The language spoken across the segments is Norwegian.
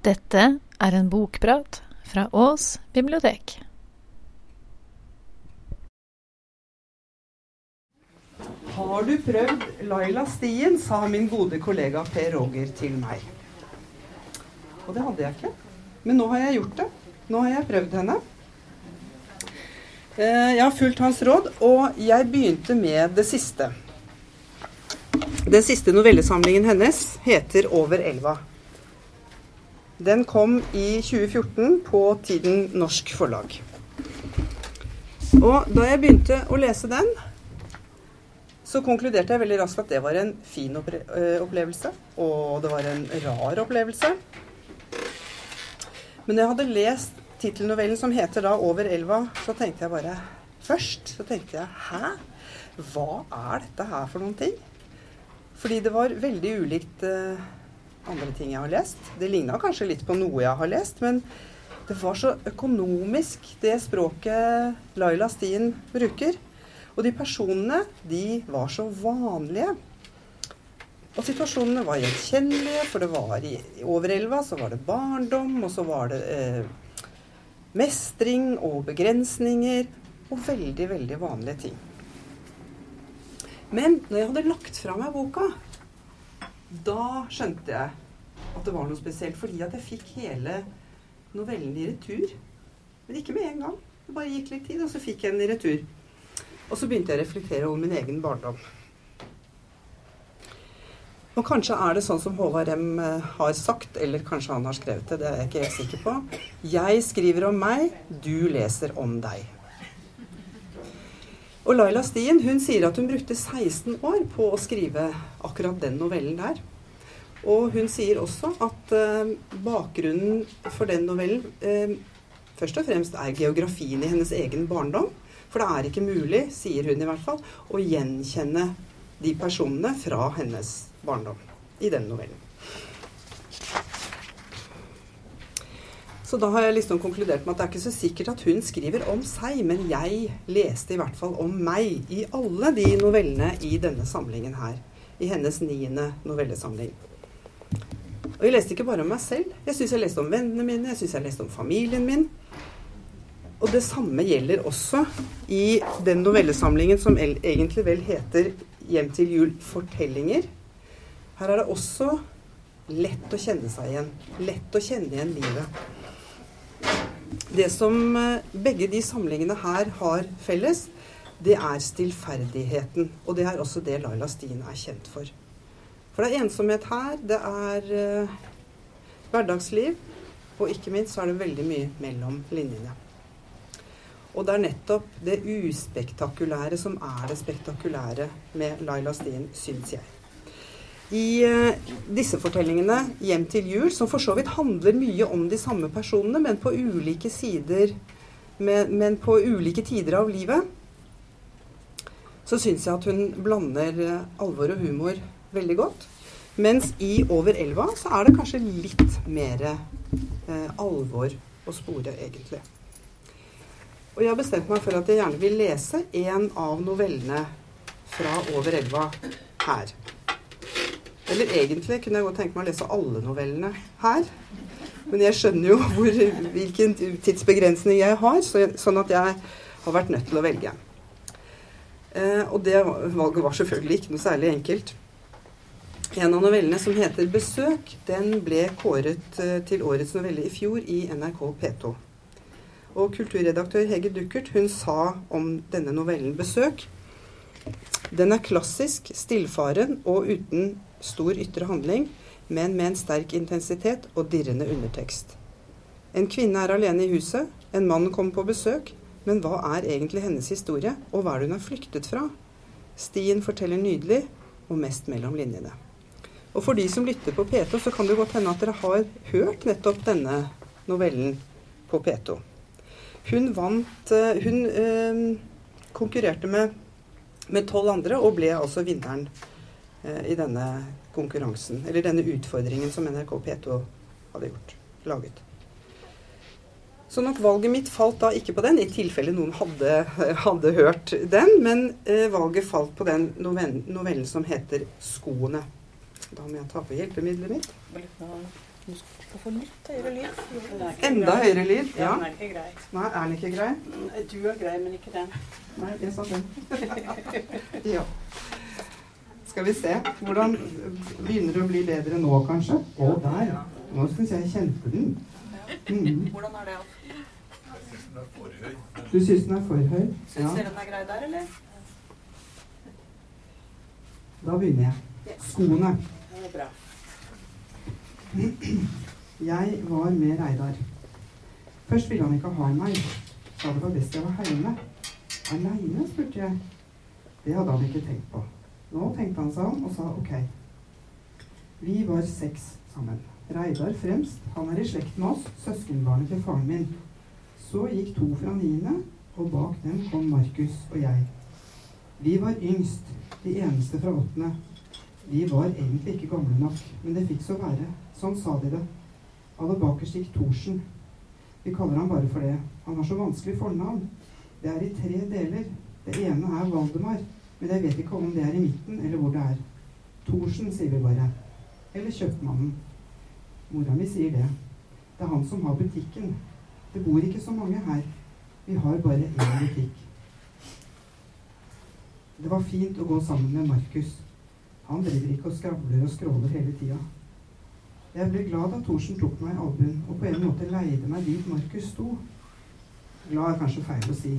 Dette er en bokprat fra Ås bibliotek. Har du prøvd Laila Stien, sa min gode kollega Per Roger til meg. Og det hadde jeg ikke. Men nå har jeg gjort det. Nå har jeg prøvd henne. Eh, Jeg har fulgt hans råd, og jeg begynte med det siste. Den siste novellesamlingen hennes heter 'Over elva'. Den kom i 2014 på Tiden Norsk Forlag. Og da jeg begynte å lese den, så konkluderte jeg veldig raskt at det var en fin øh, opplevelse. Og det var en rar opplevelse. Men jeg hadde lest tittelnovellen som heter da 'Over elva', så tenkte jeg bare Først så tenkte jeg Hæ? Hva er dette her for noen ting? Fordi det var veldig ulikt øh, andre ting jeg har lest. Det ligna kanskje litt på noe jeg har lest, men det var så økonomisk, det språket Laila Stien bruker. Og de personene, de var så vanlige. Og situasjonene var gjenkjennelige, for det var i, over elva så var det barndom, og så var det eh, mestring og begrensninger, og veldig, veldig vanlige ting. Men når jeg hadde lagt fra meg boka, da skjønte jeg at det var noe spesielt, fordi at jeg fikk hele novellen i retur. Men ikke med en gang. Det bare gikk litt tid, og så fikk jeg den i retur. Og så begynte jeg å reflektere over min egen barndom. Og kanskje er det sånn som Håvard Rem eh, har sagt, eller kanskje han har skrevet det, det er jeg ikke helt sikker på. Jeg skriver om meg, du leser om deg. Og Laila Stien hun sier at hun brukte 16 år på å skrive akkurat den novellen der. Og hun sier også at eh, bakgrunnen for den novellen eh, først og fremst er geografien i hennes egen barndom. For det er ikke mulig, sier hun i hvert fall, å gjenkjenne de personene fra hennes barndom i den novellen. Så da har jeg liksom konkludert med at det er ikke så sikkert at hun skriver om seg, men jeg leste i hvert fall om meg i alle de novellene i denne samlingen her. I hennes niende novellesamling. Og jeg leste ikke bare om meg selv. Jeg syns jeg leste om vennene mine, jeg syns jeg leste om familien min. Og det samme gjelder også i den novellesamlingen som egentlig vel heter 'Hjem til jul fortellinger'. Her er det også lett å kjenne seg igjen. Lett å kjenne igjen livet. Det som eh, begge de samlingene her har felles, det er stillferdigheten. Og det er også det Laila Stien er kjent for. For det er ensomhet her, det er eh, hverdagsliv, og ikke minst så er det veldig mye mellom linjene. Og det er nettopp det uspektakulære som er det spektakulære med Laila Stien, syns jeg. I eh, disse fortellingene, 'Hjem til jul', som for så vidt handler mye om de samme personene, men på ulike sider men, men på ulike tider av livet, så syns jeg at hun blander eh, alvor og humor veldig godt. Mens i 'Over elva' så er det kanskje litt mer eh, alvor å spore, egentlig. Og jeg har bestemt meg for at jeg gjerne vil lese en av novellene fra Over elva her. Eller egentlig kunne jeg godt tenke meg å lese alle novellene her. Men jeg skjønner jo hvor, hvilken tidsbegrensning jeg har, så sånn at jeg har vært nødt til å velge. Eh, og det valget var selvfølgelig ikke noe særlig enkelt. En av novellene som heter 'Besøk', den ble kåret eh, til årets novelle i fjor i NRK P2. Og kulturredaktør Hege Duckert hun sa om denne novellen 'Besøk' Den er klassisk, stillfaren og uten stor ytre handling, men med en sterk intensitet og dirrende undertekst. En kvinne er alene i huset, en mann kommer på besøk, men hva er egentlig hennes historie, og hva er det hun har flyktet fra? Stien forteller nydelig, og mest mellom linjene. Og for de som lytter på P2, så kan det godt hende at dere har hørt nettopp denne novellen på P2. Hun vant eh, Hun øh, konkurrerte med tolv andre, og ble altså vinneren i denne konkurransen. Eller denne utfordringen som NRK P2 hadde gjort, laget. Sånn at valget mitt falt da ikke på den, i tilfelle noen hadde, hadde hørt den, men eh, valget falt på den novellen, novellen som heter 'Skoene'. Da må jeg ta på hjelpemiddelet mitt. Få litt høyere lyd. Enda høyere lyd? Ja, Ja. den er ikke grei. Nei, er den ikke grei? Du er grei, men ikke den. Nei, jeg sa den. ja. Skal vi se. Hvordan begynner det å bli bedre nå, kanskje? Å, der. Nå syns jeg jeg kjente den. Mm. Hvordan er det? Du syns den er for høy? Syns Ja. dere den er grei der, eller? Da begynner jeg. Skoene. Det er bra. Jeg var med Reidar. Først ville han ikke ha meg. Sa det var best jeg var hjemme. Aleine, spurte jeg. Det hadde han ikke tenkt på. Nå tenkte han seg om og sa ok. Vi var seks sammen. Reidar fremst. Han er i slekt med oss, søskenbarnet til faren min. Så gikk to fra niende, og bak dem kom Markus og jeg. Vi var yngst, de eneste fra åttende. Vi var egentlig ikke gamle nok, men det fikk så være. Sånn sa de det. Aller bakerst gikk Thorsen. Vi kaller han bare for det. Han har så vanskelig fornavn. Det er i tre deler. Det ene er Valdemar, men jeg vet ikke om det er i midten eller hvor det er. Thorsen, sier vi bare. Eller kjøpmannen. Mora mi sier det. Det er han som har butikken. Det bor ikke så mange her. Vi har bare én butikk. Det var fint å gå sammen med Markus. Han driver ikke og skravler og skråler hele tida. Jeg ble glad da Thorsen tok meg i albuen og på en måte leide meg dit Markus sto. Glad er kanskje feil å si.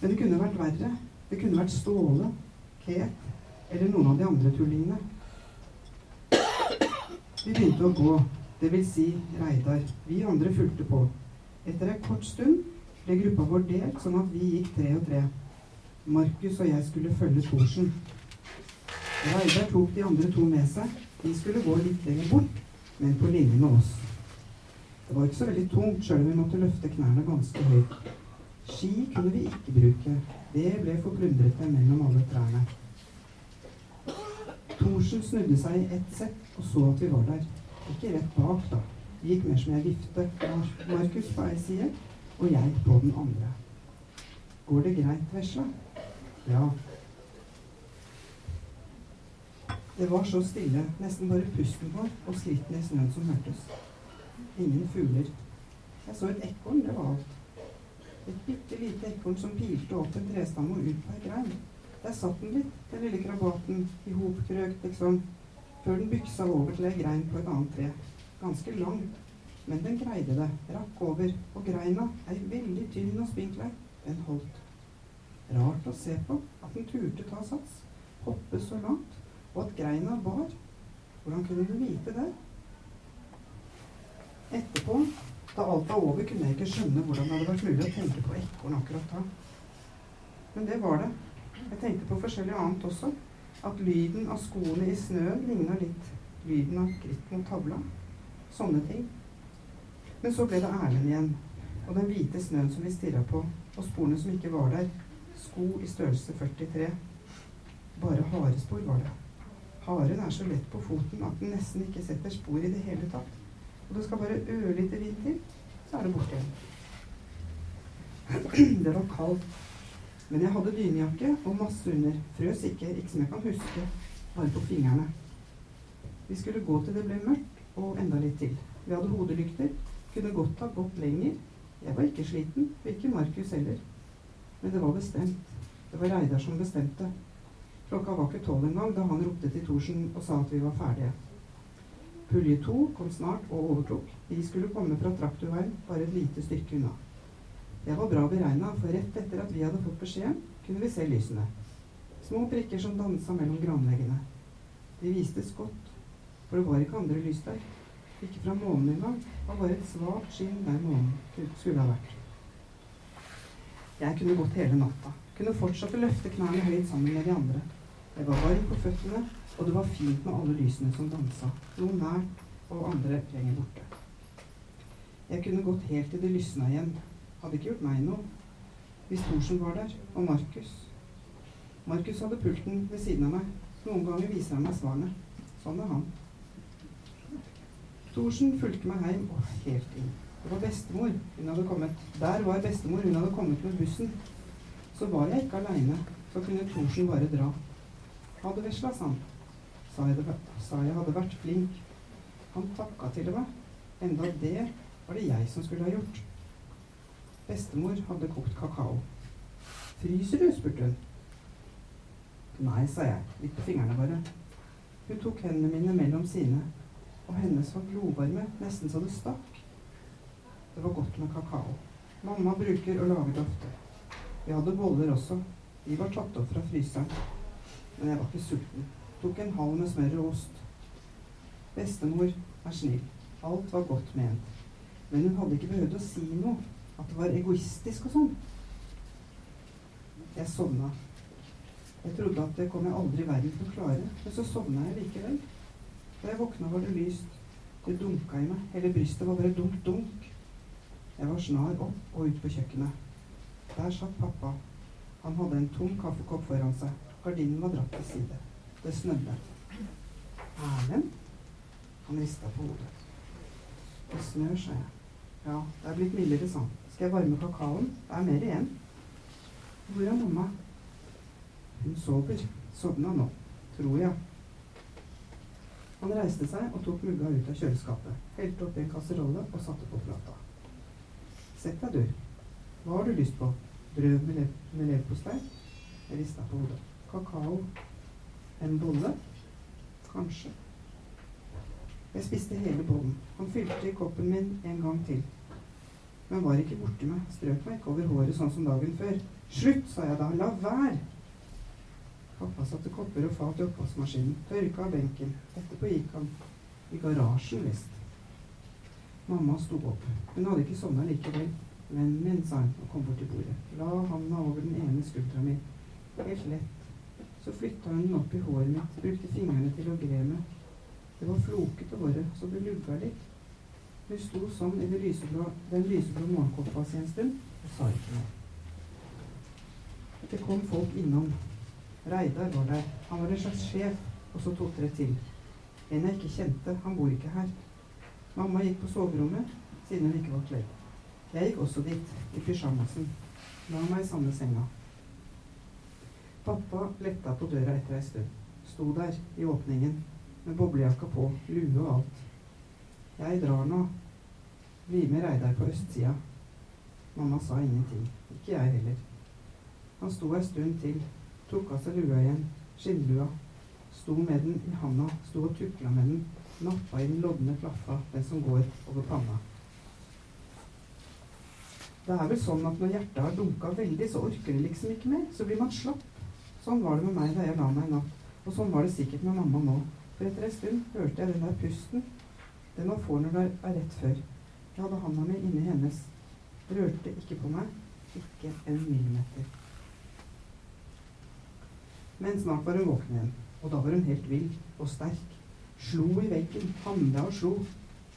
Men det kunne vært verre. Det kunne vært Ståle, Ket eller noen av de andre tullingene. Vi begynte å gå, vil si Reidar. Vi andre fulgte på. Etter en kort stund ble gruppa vår delt, sånn at vi gikk tre og tre. Markus og jeg skulle følge Thorsen. Reidar tok de andre to med seg. De skulle gå litt lenger bort, men på linje med oss. Det var ikke så veldig tungt, sjøl om vi måtte løfte knærne ganske høyt. Ski kunne vi ikke bruke. Det ble forplundret mellom alle trærne. Thorsen snudde seg i ett sett og så at vi var der. Ikke rett bak, da. Det gikk mer som jeg vifte. Mar- Markus på ei side og jeg på den andre. Går det greit, vesla? Ja. Det var så stille, nesten bare pusten vår og skrittene i snøen som hørtes. Ingen fugler. Jeg så et ekorn, det var alt. Et bitte lite ekorn som pilte opp en trestamme og ut på ei grein. Der satt den litt, den lille krabaten, i hopkrøkt, liksom, før den byksa over til ei grein på et annet tre. Ganske lang, men den greide det, rakk over, og greina, ei veldig tynn og spinkel den holdt. Rart å se på, at den turte ta sats, hoppe så langt, og at greina bar. Hvordan kunne du vite det? Etterpå, da alt var over, kunne jeg ikke skjønne hvordan det hadde vært mulig å tenke på ekorn akkurat da. Men det var det. Jeg tenkte på forskjellig annet også. At lyden av skoene i snøen ligna litt lyden av kritt mot tavla. Sånne ting. Men så ble det Erlend igjen. Og den hvite snøen som vi stirra på, og sporene som ikke var der. Sko i størrelse 43. Bare harespor var det. Haren er så lett på foten at den nesten ikke setter spor i det hele tatt. Og det skal bare ørlite vind til, så er det borte igjen. Det var kaldt. Men jeg hadde dynejakke og masse under. Frøs ikke, ikke som jeg kan huske, bare på fingrene. Vi skulle gå til det ble mørkt, og enda litt til. Vi hadde hodelykter. Kunne godt ha gått lenger. Jeg var ikke sliten, og ikke Markus heller. Men det var bestemt. Det var Reidar som bestemte. Klokka var ikke tolv engang da han ropte til Thorsen og sa at vi var ferdige. Pulje to kom snart og overtok. De skulle komme fra traktorveien bare et lite stykke unna. Det var bra beregna, for rett etter at vi hadde fått beskjeden, kunne vi se lysene. Små prikker som dansa mellom granveggene. De vistes godt, for det var ikke andre lys der. Ikke fra månen engang. Det var bare et svakt skinn der månen skulle ha vært. Jeg kunne gått hele natta. Kunne fortsatt løfte knærne høyt sammen med de andre. Jeg var varm på føttene, og det var fint med alle lysene som dansa. Noen nært og andre lenger borte. Jeg kunne gått helt til det lysna igjen. Hadde ikke gjort meg noe. Hvis Thorsen var der, og Markus. Markus hadde pulten ved siden av meg. Noen ganger viser han meg svarene. Sånn er han. Thorsen fulgte meg hjem og helt inn. Det var bestemor. Hun hadde kommet. Der var bestemor. Hun hadde kommet med bussen. Så var jeg ikke aleine. Så kunne Thorsen bare dra. Ha det vesla, sa han. Sa jeg, sa jeg hadde vært flink. Han takka til og med. Enda det var det jeg som skulle ha gjort. Bestemor hadde kokt kakao. Fryser du? spurte hun. Nei, sa jeg. Litt på fingrene bare. Hun tok hendene mine mellom sine, og hennes var glovarme, nesten så det stakk. Det var godt med kakao. Mamma bruker å lage det ofte. Vi hadde boller også. De var tatt opp fra fryseren. Men jeg var ikke sulten. Tok en halv med smør og ost. Bestemor er snill. Alt var godt ment. Men hun hadde ikke behøvd å si noe. At det var egoistisk og sånn. Jeg sovna. Jeg trodde at det kom jeg aldri i verden til å klare, men så sovna jeg likevel. Da jeg våkna, var det lyst. Det dunka i meg. Hele brystet var bare dunk, dunk. Jeg var snar opp og ut på kjøkkenet. Der satt pappa. Han hadde en tom kaffekopp foran seg. Gardinen var dratt til side. Det snødde. Erlend? Han rista på hodet. Det snør, sa jeg. Ja, det er blitt mildere, han. Skal jeg varme kakaoen? Det er mer igjen. Hvor er mamma? Hun sover. Sovna nå. Tror jeg. Han reiste seg og tok mugga ut av kjøleskapet, helte oppi en kasserolle og satte på plata. Sett deg, du. Hva har du lyst på? Brød med, lev med leverpostei? Jeg rista på hodet. Kakao? En bolle? Kanskje. Jeg spiste hele bollen. Han fylte i koppen min en gang til. Men var ikke borti meg, strøk meg ikke over håret sånn som dagen før. Slutt, sa jeg da. La være! Pappa satte kopper og fat i oppvaskmaskinen, tørka av benken. Etterpå gikk han i garasjen visst. Mamma sto opp. Hun hadde ikke sovna likevel. Vennen min, sa hun og kom bort til bordet. La handa over den ene skuldra mi. Helt lett. Så flytta hun den opp i håret mitt, brukte fingrene til å gre med. Det var flokete håret, så det lugga litt. Hun sto sånn i det lyseblå, den lyseblå morgenkåpa si en stund og sa ikke noe. Det kom folk innom. Reidar var der. Han var en slags sjef, og så to-tre til. En jeg ikke kjente. Han bor ikke her. Mamma gikk på soverommet, siden hun ikke var kledd. Jeg gikk også dit, i pysjamasen. La meg i samme senga. Pappa letta på døra etter ei stund. Sto der, i åpningen, med boblejakka på, lue og alt. Jeg drar nå. Bli med Reidar på østsida. Mamma sa ingenting. Ikke jeg heller. Han sto ei stund til, tok av seg lua igjen, skinnlua. Sto med den i handa, sto og tukla med den, nappa i den lodne plaffa, den som går over panna. Det er vel sånn at når hjertet har dunka veldig, så orker det liksom ikke mer. Så blir man slapp. Sånn var det med meg da jeg la meg i natt. Og sånn var det sikkert med mamma nå. For etter en stund hørte jeg den der pusten. Den man får når det er rett før. Jeg hadde handa mi inni hennes. Rørte ikke på meg. Ikke en millimeter. Men snart var hun våken igjen. Og da var hun helt vill og sterk. Slo i veggen. Handla og slo.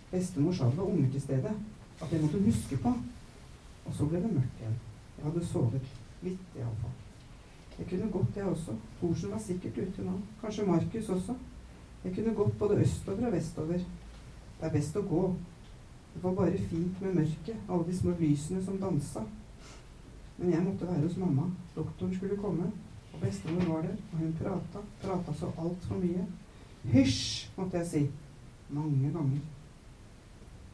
Bestemor sa det var unger til stede. At det måtte hun huske på. Og så ble det mørkt igjen. Jeg hadde sovet litt. Jeg kunne gått, jeg også. Thorsen var sikkert ute nå. Kanskje Markus også. Jeg kunne gått både østover og vestover. Det er best å gå. Det var bare fint med mørket, alle de små lysene som dansa. Men jeg måtte være hos mamma. Doktoren skulle komme, og bestemor var der. Og hun prata, prata så altfor mye. Hysj, måtte jeg si. Mange ganger.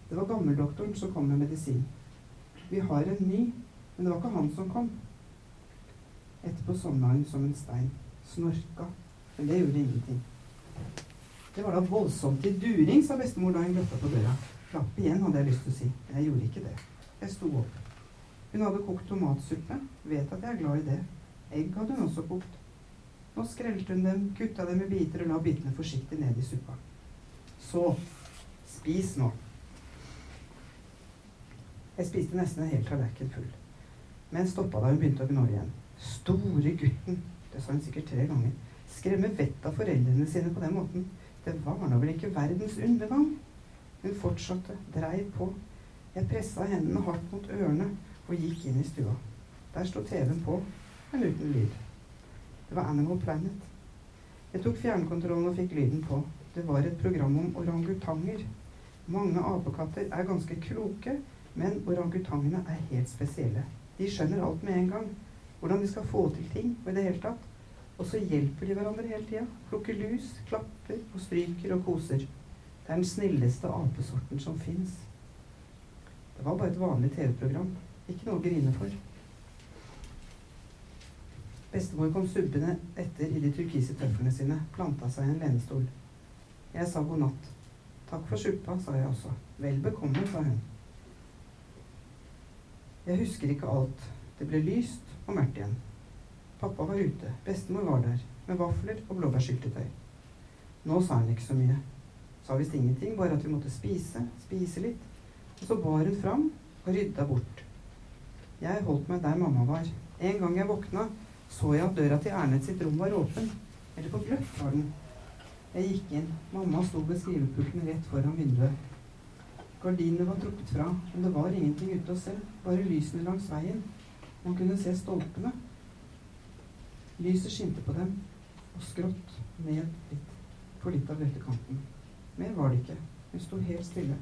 Det var gammeldoktoren som kom med medisin. Vi har en ny, men det var ikke han som kom. Etterpå sovna hun som en stein. Snorka. Men det gjorde ingenting. Det var da voldsomt til during, sa bestemor da hun løfta på døra. Klapp igjen, hadde jeg lyst til å si. Jeg gjorde ikke det. Jeg sto opp. Hun hadde kokt tomatsuppe. Vet at jeg er glad i det. Egg hadde hun også kokt. Nå skrelte hun dem, kutta dem i biter og la bitene forsiktig ned i suppa. Så spis nå. Jeg spiste nesten en hel tallerken full. Men stoppa da hun begynte å gnåle igjen. Store gutten, det sa hun sikkert tre ganger, skremme vettet av foreldrene sine på den måten. Det var nå vel ikke verdens undergang? Hun fortsatte, dreiv på. Jeg pressa hendene hardt mot ørene og gikk inn i stua. Der sto TV-en på, men uten lyd. Det var Animal Planet. Jeg tok fjernkontrollen og fikk lyden på. Det var et program om orangutanger. Mange apekatter er ganske kloke, men orangutangene er helt spesielle. De skjønner alt med en gang. Hvordan de skal få til ting og i det hele tatt. Og så hjelper de hverandre hele tida. Plukker lus, klapper og stryker og koser. Det er den snilleste apesorten som fins. Det var bare et vanlig TV-program. Ikke noe å grine for. Bestemor kom subbende etter i de turkise tøflene sine, planta seg i en lenestol. Jeg sa god natt. Takk for suppa, sa jeg også. Vel bekomme, sa hun. Jeg husker ikke alt. Det ble lyst og mørkt igjen. Pappa var ute, bestemor var der, med vafler og blåbærsyltetøy. Nå sa hun ikke så mye. Sa visst ingenting, bare at vi måtte spise, spise litt. Og så bar hun fram og rydda bort. Jeg holdt meg der mamma var. En gang jeg våkna, så jeg at døra til Ernest sitt rom var åpen. Eller på gløtt var den. Jeg gikk inn. Mamma sto ved skrivepulten rett foran vinduet. Gardinene var trukket fra, men det var ingenting ute å se. Bare lysene langs veien. Man kunne se stolpene. Lyset skinte på dem, og skrått ned litt på litt av brøytekanten. Mer var det ikke. Hun sto helt stille.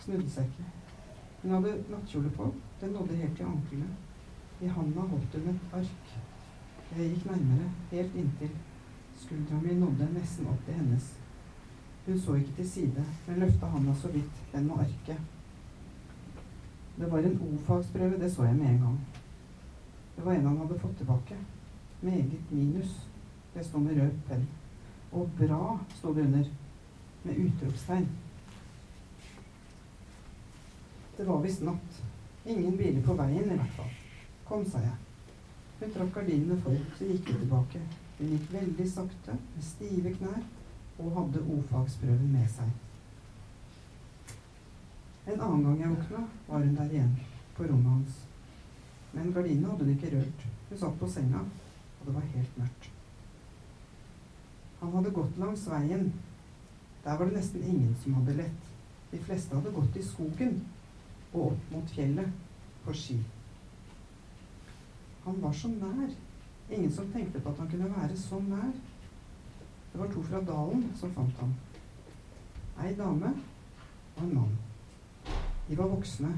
Snudde seg ikke. Hun hadde nattkjole på. Den nådde helt til anklene. I handa holdt hun et ark. Jeg gikk nærmere, helt inntil. Skuldra mi nådde nesten opp til hennes. Hun så ikke til side, men løfta handa så vidt, den med arket. Det var en O-fagsprøve, det så jeg med en gang. Det var en han hadde fått tilbake. Meget minus. Det sto med rød penn. Og bra, sto det under. Med utropstegn. Det var visst natt. Ingen biler på veien, i hvert fall. Kom, sa jeg. Hun trakk gardinene for, så gikk hun tilbake. Hun gikk veldig sakte, med stive knær, og hadde O-fagsprøven med seg. En annen gang jeg våkna, var hun der igjen, på rommet hans. Men gardinene hadde hun ikke rørt. Hun satt på senga, og det var helt mørkt. Han hadde gått langs veien. Der var det nesten ingen som hadde lett. De fleste hadde gått i skogen og opp mot fjellet på ski. Han var så nær. Ingen som tenkte på at han kunne være så nær. Det var to fra dalen som fant ham. Ei dame og en mann. De var voksne.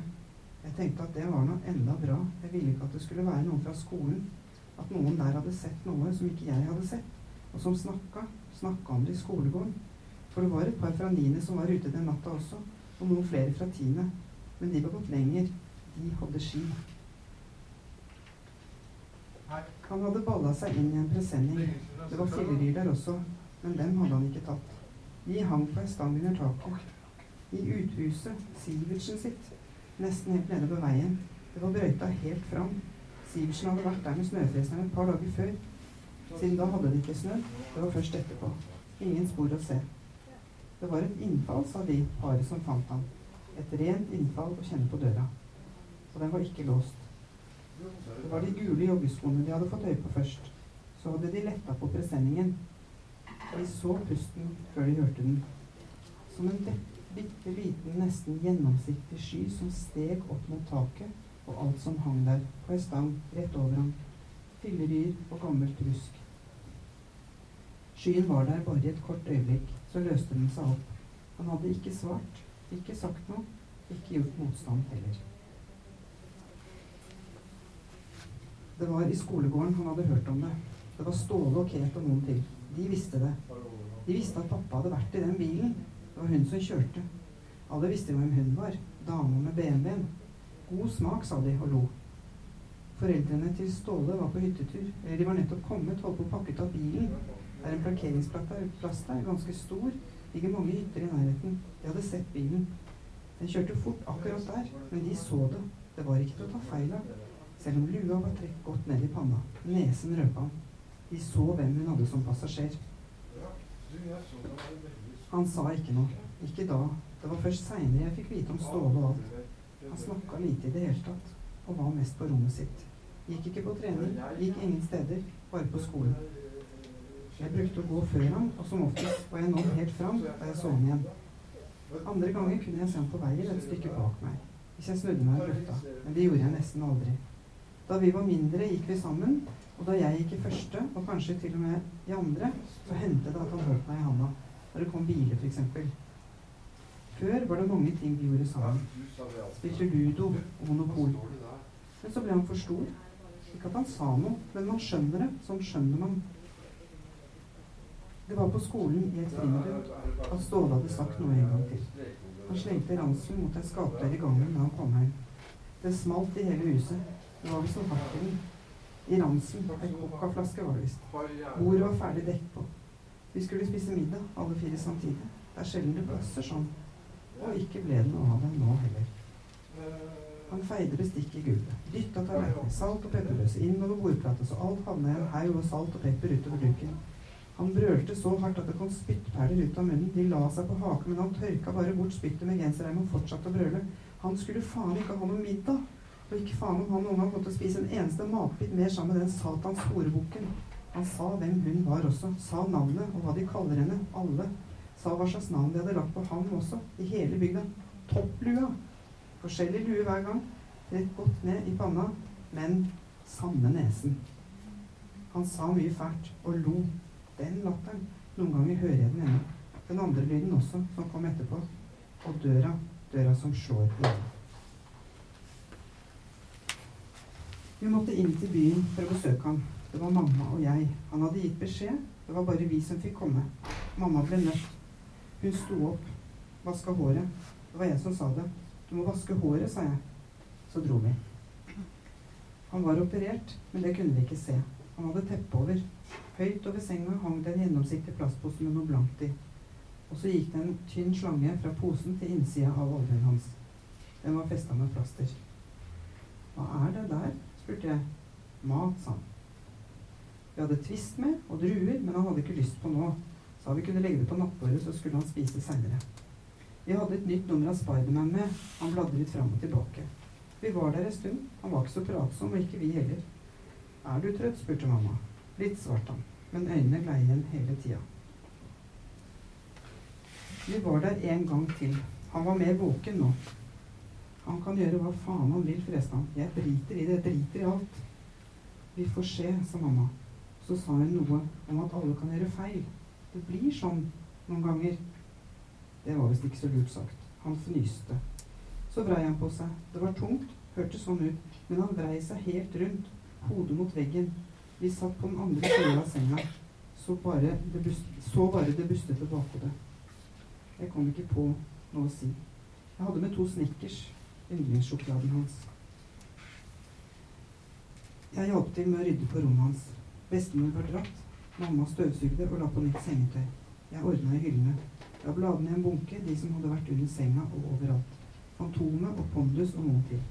Jeg tenkte at det var noe enda bra. Jeg ville ikke at det skulle være noen fra skolen. At noen der hadde sett noe som ikke jeg hadde sett, og som snakka. Snakka om det i skolegården. For det var et par fra niende som var ute den natta også, og noen flere fra tiende. Men de var gått lenger. De hadde ski. Han hadde balla seg inn i en presenning. Det var filledyr der også, men dem hadde han ikke tatt. De hang på ei stang under taket. I uthuset, Sivertsen sitt, nesten helt nede ved veien. Det var brøyta helt fram. Sivertsen hadde vært der med snøfreseren et par dager før. Siden da hadde det ikke snø. Det var først etterpå. Ingen spor å se. Det var et innfall, sa de paret som fant ham. Et rent innfall å kjenne på døra. Og den var ikke låst. Det var de gule joggeskoene de hadde fått øye på først. Så hadde de letta på presenningen. De så pusten før de hørte den. Som en bitte liten, nesten gjennomsiktig sky som steg opp mot taket, og alt som hang der, på ei stang rett over ham. fillerier og gammelt rusk. Skyen var der bare i et kort øyeblikk, så løste den seg opp. Han hadde ikke svart, ikke sagt noe, ikke gjort motstand heller. Det var i skolegården han hadde hørt om det. Det var Ståle og Kate og noen til. De visste det. De visste at pappa hadde vært i den bilen. Det var hun som kjørte. Alle visste hvem hun var. Dama med BMW-en. God smak, sa de og lo. Foreldrene til Ståle var på hyttetur. Eller de var nettopp kommet, holdt på å pakke av bilen. Det er en parkeringsplass der, ganske stor. Ligger mange hytter i nærheten. De hadde sett bilen. Den kjørte fort akkurat der, men de så det. Det var ikke til å ta feil av. Selv om lua var trukket godt ned i panna. Nesen røpa han. De så hvem hun hadde som passasjer. Han sa ikke noe. Ikke da. Det var først seinere jeg fikk vite om Ståle og alt. Han snakka lite i det hele tatt, og var mest på rommet sitt. Gikk ikke på trening, gikk ingen steder, bare på skolen. Jeg brukte å gå før ham, og som oftest var jeg nådd helt fram da jeg så ham igjen. Andre ganger kunne jeg se ham på veien et stykke bak meg, hvis jeg snudde meg og løfta, men det gjorde jeg nesten aldri. Da vi var mindre, gikk vi sammen, og da jeg gikk i første, og kanskje til og med i andre, så hendte det at han holdt meg i handa. Når det kom biler, f.eks. Før var det mange ting vi gjorde sammen. Spilte ludo og monopol. Men så ble han for stor. Ikke at han sa noe, men man skjønner det. Sånn skjønner man. Det var på skolen i et friminutt at Ståle hadde sagt noe en gang til. Han slengte ranselen mot en skapdør i gangen da han kom hjem. Det smalt i hele huset. Det var visst noe hardt i den. I ranselen. Ei coca-flaske var det visst. Bordet var ferdig dekket på. Vi skulle spise middag, alle fire samtidig. Det er sjelden det blåser sånn. Og ikke ble det noe av det nå heller. Han feide bestikket i gulvet, dytta tallerkener, salt og pepperløse innover bordplata så alt havna i en haug av salt og pepper utover duken. Han brølte så hardt at det kom spyttperler ut av munnen. De la seg på haken, men han tørka bare bort spyttet med genserreimen og fortsatte å brøle. Han skulle faen ikke ha noe middag. Og ikke faen om han noen gang kom til å spise en eneste matbit mer sammen med den satans horebukken. Han sa hvem hun var også. Sa navnet og hva de kaller henne. Alle. Sa hva slags navn de hadde lagt på ham også. I hele bygda. Topplua. Forskjellig lue hver gang. Rett godt ned i panna. Men samme nesen. Han sa mye fælt og lo. Den latteren. Noen ganger hører jeg den ennå. Den andre lyden også, som kom etterpå. Og døra. Døra som slår igjen. Vi måtte inn til byen for å besøke ham. Det var mamma og jeg. Han hadde gitt beskjed. Det var bare vi som fikk komme. Mamma ble nødt. Hun sto opp, vaska håret. Det var jeg som sa det. Du må vaske håret, sa jeg. Så dro vi. Han var operert, men det kunne vi ikke se. Han hadde teppe over. Høyt over senga hang det en gjennomsiktig plastpose med noe blankt i. Og så gikk det en tynn slange fra posen til innsida av oljen hans. Den var festa med plaster. Hva er det der? spurte jeg. Mat, sa han. Vi hadde twist med og druer, men han hadde ikke lyst på nå. Sa vi kunne legge det på nattbordet, så skulle han spise seinere. Vi hadde et nytt nummer av Spiderman med. Han bladret fram og tilbake. Vi var der en stund. Han var ikke så pratsom, og ikke vi heller. Er du trøtt? spurte mamma. Litt, svarte han, men øynene glei igjen hele tida. Vi var der en gang til. Han var mer våken nå. Han kan gjøre hva faen han vil, forresten. Jeg driter i det. Jeg driter i alt. Vi får se, sa mamma. Så sa hun noe om at alle kan gjøre feil. Det blir sånn noen ganger. Det var visst ikke så lurt sagt. Han fnyste. Så vrei han på seg. Det var tungt, hørtes sånn ut, men han vrei seg helt rundt, hodet mot veggen. Vi satt på den andre siden av senga. Så bare det, bust, så bare det bustete bakhodet. Jeg kom ikke på noe å si. Jeg hadde med to Snickers, yndlingssjokoladen hans. Jeg hjalp til med å rydde på rommet hans. Bestemor var dratt. Mamma støvsugde og la på nytt sengetøy. Jeg ordna i hyllene. La bladene i en bunke, de som hadde vært under senga og overalt. Fantomet og Pondus og noen til.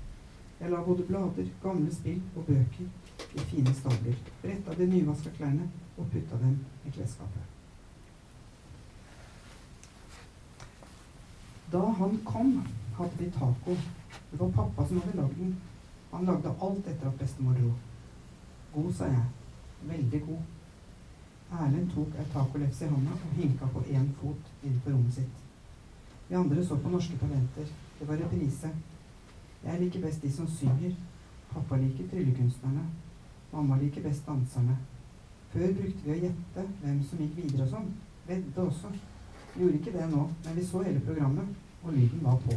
Jeg la både blader, gamle spill og bøker i fine stabler. Bretta de nyvaska klærne og putta dem i klesskapet. Da han kom, hadde vi taco. Det var pappa som hadde lagd den. Han lagde alt etter at bestemor dro. God, sa jeg. Veldig god. Erlend tok ei tacolefse i hånda og hinka på én fot inn på rommet sitt. Vi andre så på Norske Talenter. Det var reprise. Jeg liker best de som synger. Pappa liker tryllekunstnerne. Mamma liker best danserne. Før brukte vi å gjette hvem som gikk videre og sånn. Vedde også. Vi gjorde ikke det nå, men vi så hele programmet, og lyden var på.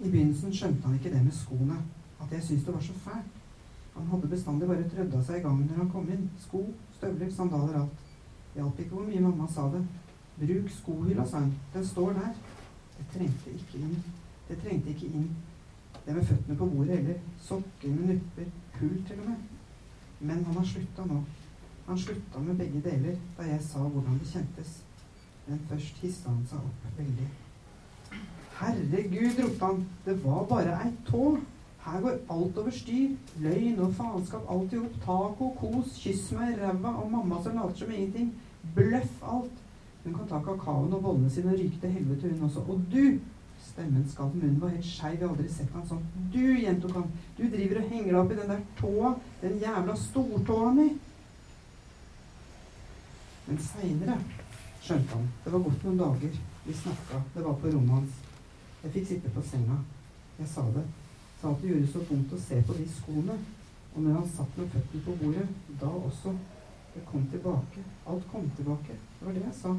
I begynnelsen skjønte han ikke det med skoene, at jeg syntes det var så fælt. Han hadde bestandig bare trødda seg i gangen når han kom inn. Sko, støvler, sandaler, alt. Hjalp ikke hvor mye mamma sa det. Bruk skohylla, sa hun. Den står der. Det trengte ikke inn. Det trengte ikke inn det med føttene på bordet heller. Sokker med nupper. Hull til og med. Men han har slutta nå. Han slutta med begge deler da jeg sa hvordan det kjentes. Men først hissa han seg opp veldig. Herregud, ropte han. Det var bare ei tå. Her går alt over styr. Løgn og faenskap, alt i hop. Taco, kos, kyss meg ræva, og mamma som later som ingenting. Bløff alt. Hun kan ta kakaoen og bollene sine og ryke til helvete, hun også. Og du! Stemmen skalv, munnen var helt skeiv. Jeg har aldri sett han sånn. Du, gjentok han. Du driver og henger deg opp i den der tåa. Den jævla stortåa mi. Men seinere skjønte han. Det var gått noen dager. Vi snakka. Det var på rommet hans. Jeg fikk sitte på senga. Jeg sa det. Sa at det gjorde så vondt å se på de skoene. Og når han satt med føttene på bordet, da også. Det kom tilbake. Alt kom tilbake. Det var det jeg sa.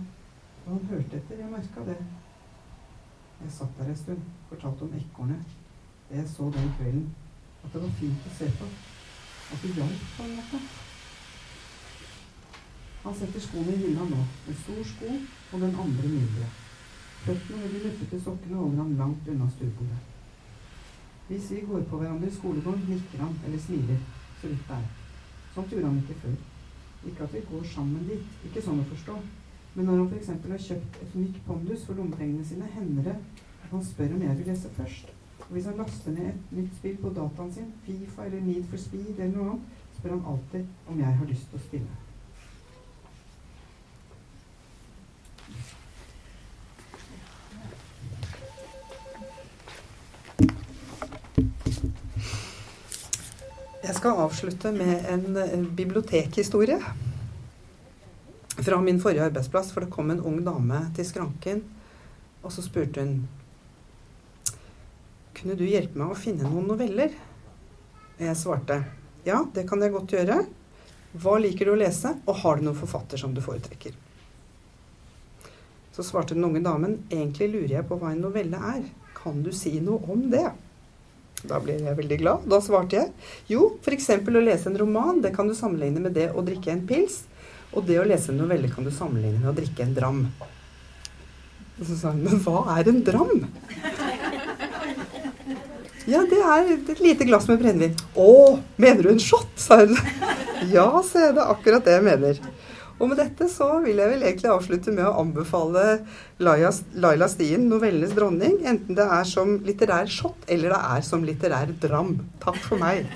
Og han hørte etter. Jeg merka det. Jeg satt der en stund, fortalte om ekornet. Det jeg så den kvelden. At det var fint å se på. At det hjalp på en måte. Han setter skoene i hylla nå. En stor sko og den andre mindre. Føttene med de nuppete sokkene holder han langt unna stuebordet. Hvis vi går på hverandre i skolegården, nikker han eller smiler. Så vidt det er. Sånt gjorde han ikke før. Ikke at vi går sammen dit, ikke sånn å forstå. Men når han f.eks. har kjøpt et unikt pondus for lommepengene sine, hender det at han spør om jeg vil lese først. Og hvis han laster ned et nytt spill på dataen sin, Fifa eller Need for Speed eller noe annet, spør han alltid om jeg har lyst til å spille. Skal avslutte med en, bibliotekhistorie fra min forrige arbeidsplass. For det kom en ung dame til skranken, og så spurte hun Kunne du hjelpe meg å finne noen noveller? Jeg svarte ja, det kan jeg godt gjøre. Hva liker du å lese, og har du noen forfatter som du foretrekker? Så svarte den unge damen egentlig lurer jeg på hva en novelle er. Kan du si noe om det? Da ble jeg veldig glad. Da svarte jeg jo, f.eks. å lese en roman, det kan du sammenligne med det å drikke en pils. Og det å lese en novelle kan du sammenligne med å drikke en dram. Og så sa hun, men hva er en dram? Ja, det er et lite glass med brennevin. Å, mener du en shot? sa hun. Ja, så er Det akkurat det jeg mener. Og med dette så vil jeg vel egentlig avslutte med å anbefale Laila, Stien, 'Novellenes dronning', enten det er som litterær shot eller det er som litterær dram. Takk for meg.